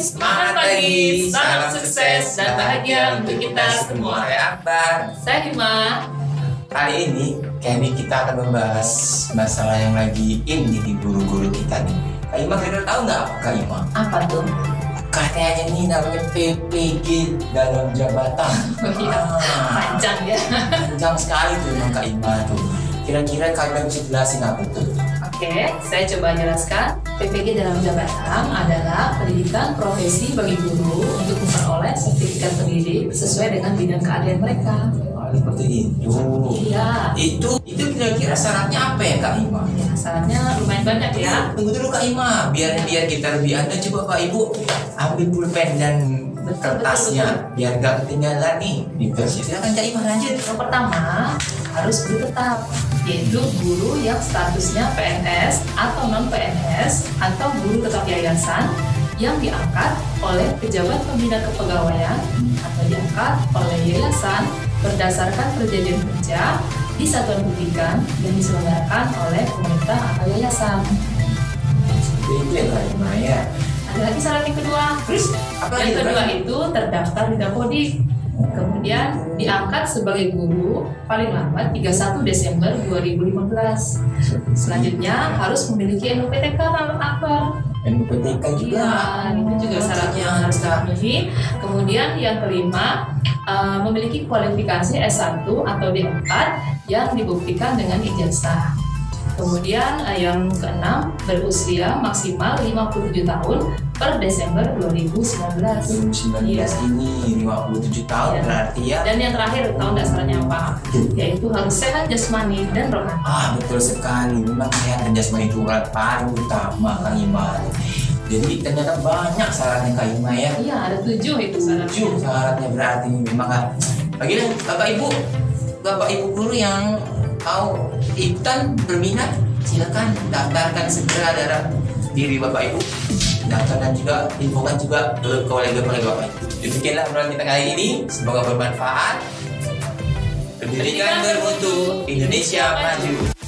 salam sukses dan bahagia untuk kita semua. Saya Akbar. Saya Hima. Kali ini kami kita akan membahas masalah yang lagi in di guru-guru kita nih. Kak Ima kira tahu nggak apa Kak Ima? Apa tuh? Katanya ini namanya PPG dalam jabatan. Oh, iya. Ah, Panjang ya. panjang sekali tuh emang Kak Ima tuh. Kira-kira Kak Ima bisa jelasin apa tuh? Oke, saya coba jelaskan. PPG dalam jabatan adalah pendidikan profesi bagi guru untuk memperoleh sertifikat pendidik sesuai dengan bidang keahlian mereka. Oh, seperti itu. Iya. Itu itu kira-kira syaratnya apa ya Kak Ima? Ya, syaratnya lumayan banyak ya. Tunggu dulu Kak Ima, biar biar kita lebih anda coba Pak Ibu ambil pulpen dan Betul, kertasnya biar gak ketinggalan nih. Gitu. Silakan Kak Ima lanjut. Yang pertama harus guru tetap, yaitu guru yang statusnya PNS atau non PNS atau guru tetap yayasan yang diangkat oleh pejabat pembina kepegawaian atau diangkat oleh yayasan berdasarkan perjanjian kerja di satuan pendidikan yang diselenggarakan oleh pemerintah atau yayasan. Itu ya Kak Ima ya. Ada lagi syarat yang kedua. Terus apa Yang kedua itu terdaftar di Dapodik. Kemudian diangkat sebagai guru paling lambat 31 Desember 2015. Selanjutnya harus memiliki NUPTK Akbar. NUPTK juga. Iya, itu juga syaratnya yang harus dipenuhi. Kemudian yang kelima eh, memiliki kualifikasi S1 atau D4 yang dibuktikan dengan ijazah. Kemudian eh, yang keenam berusia maksimal 57 tahun per Desember 2019. 2019 Iya. ini 57 tahun Iya. berarti ya. Dan yang terakhir tahun dasarnya apa? Yaitu harus sehat jasmani dan rohani. Ah betul sekali, memang sehat dan jasmani itu alat paling utama Kak Ima. Jadi ternyata banyak syaratnya Kak Ima ya. Iya, ada tujuh itu syaratnya. Tujuh syaratnya berarti memang kan. Bagi Bapak Ibu, Bapak Ibu guru yang mau ikutan berminat, silakan daftarkan segera dalam diri Bapak Ibu. Daftar dan juga infokan juga ke kolega-kolega Bapak Ibu. Demikianlah obrolan kita kali ini, semoga bermanfaat. Pendidikan bermutu, Indonesia maju.